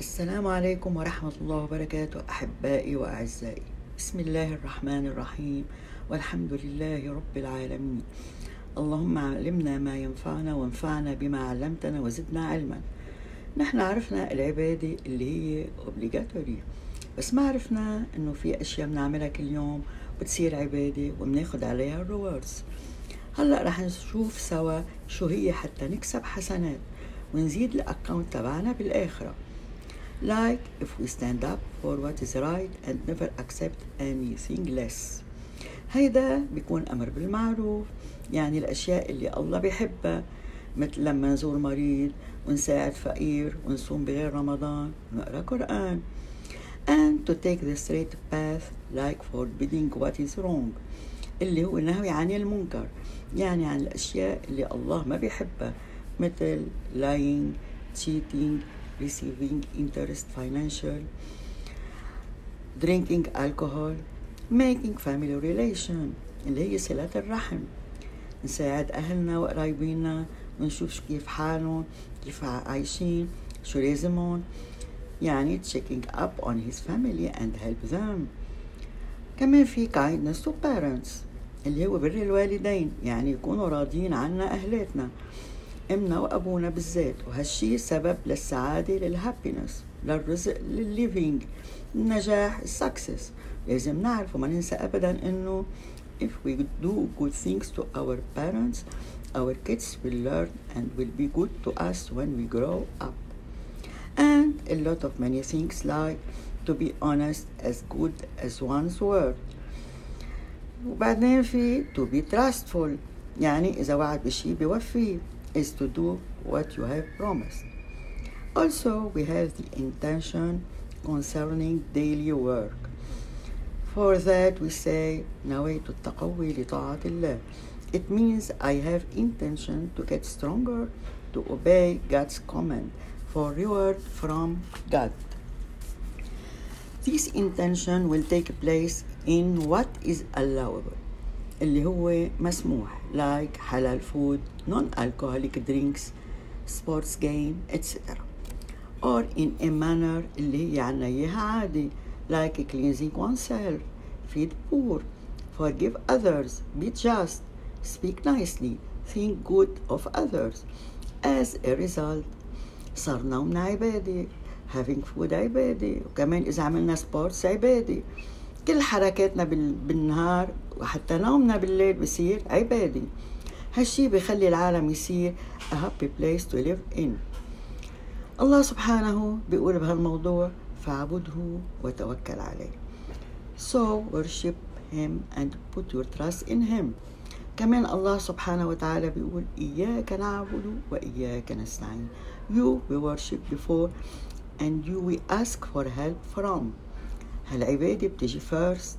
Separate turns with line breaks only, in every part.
السلام عليكم ورحمة الله وبركاته أحبائي وأعزائي. بسم الله الرحمن الرحيم. والحمد لله رب العالمين. اللهم علمنا ما ينفعنا وانفعنا بما علمتنا وزدنا علما. نحن عرفنا العبادة اللي هي obligatory. بس ما عرفنا إنه في أشياء بنعملها كل يوم بتصير عبادة وبناخد عليها الريوردز هلأ رح نشوف سوا شو هي حتى نكسب حسنات ونزيد الاكونت تبعنا بالآخرة. Like if we stand up for what is right and never accept anything less. هيدا بيكون أمر بالمعروف. يعني الأشياء اللي الله بيحبها مثل لما نزور مريض ونساعد فقير ونصوم بغير رمضان ونقرأ قرآن. And to take the straight path like forbidding what is wrong اللي هو النهي عن المنكر. يعني عن الأشياء اللي الله ما بيحبها مثل lying cheating receiving interest financial, drinking alcohol, making family relation. اللي هي صلة الرحم. نساعد أهلنا وقرايبينا ونشوف كيف حالهم كيف عايشين شو لازمهم. يعني checking up on his family and help them. كمان في kindness to parents. اللي هو بر الوالدين. يعني يكونوا راضيين عنا أهلاتنا. امنا وابونا بالذات وهالشي سبب للسعاده لل happiness للرزق للل living النجاح ال success لازم نعرف وما ننسى ابدا انه if we do good things to our parents our kids will learn and will be good to us when we grow up and a lot of many things like to be honest as good as one's word وبعدين في to be trustful يعني إذا وعد بشي بيوفيه is to do what you have promised. Also, we have the intention concerning daily work. For that, we say, نويت التقوي لطاعة الله. It means I have intention to get stronger, to obey God's command for reward from God. This intention will take place in what is allowable. اللي هو مسموح like halal food, non-alcoholic drinks, sports game, etc. Or in a manner اللي هي عنا إياها عادي like cleansing oneself, feed poor, forgive others, be just, speak nicely, think good of others. As a result صار نومنا عبادة having food عبادة وكمان إذا عملنا سبورتس عبادة كل حركاتنا بالنهار وحتى نومنا بالليل بصير عبادي هالشي بخلي العالم يصير a happy place to live in. الله سبحانه بيقول بهالموضوع فاعبده وتوكل عليه. So worship him and put your trust in him. كمان الله سبحانه وتعالى بيقول إياك نعبد وإياك نستعين. You we worship before and you we ask for help from. هالعبادة بتجي first.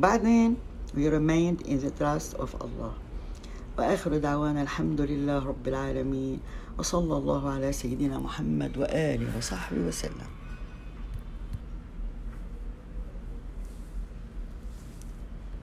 بعدين we remained in the trust of Allah. وآخر دعوانا الحمد لله رب العالمين. وصلى الله على سيدنا محمد وآله وصحبه وسلم.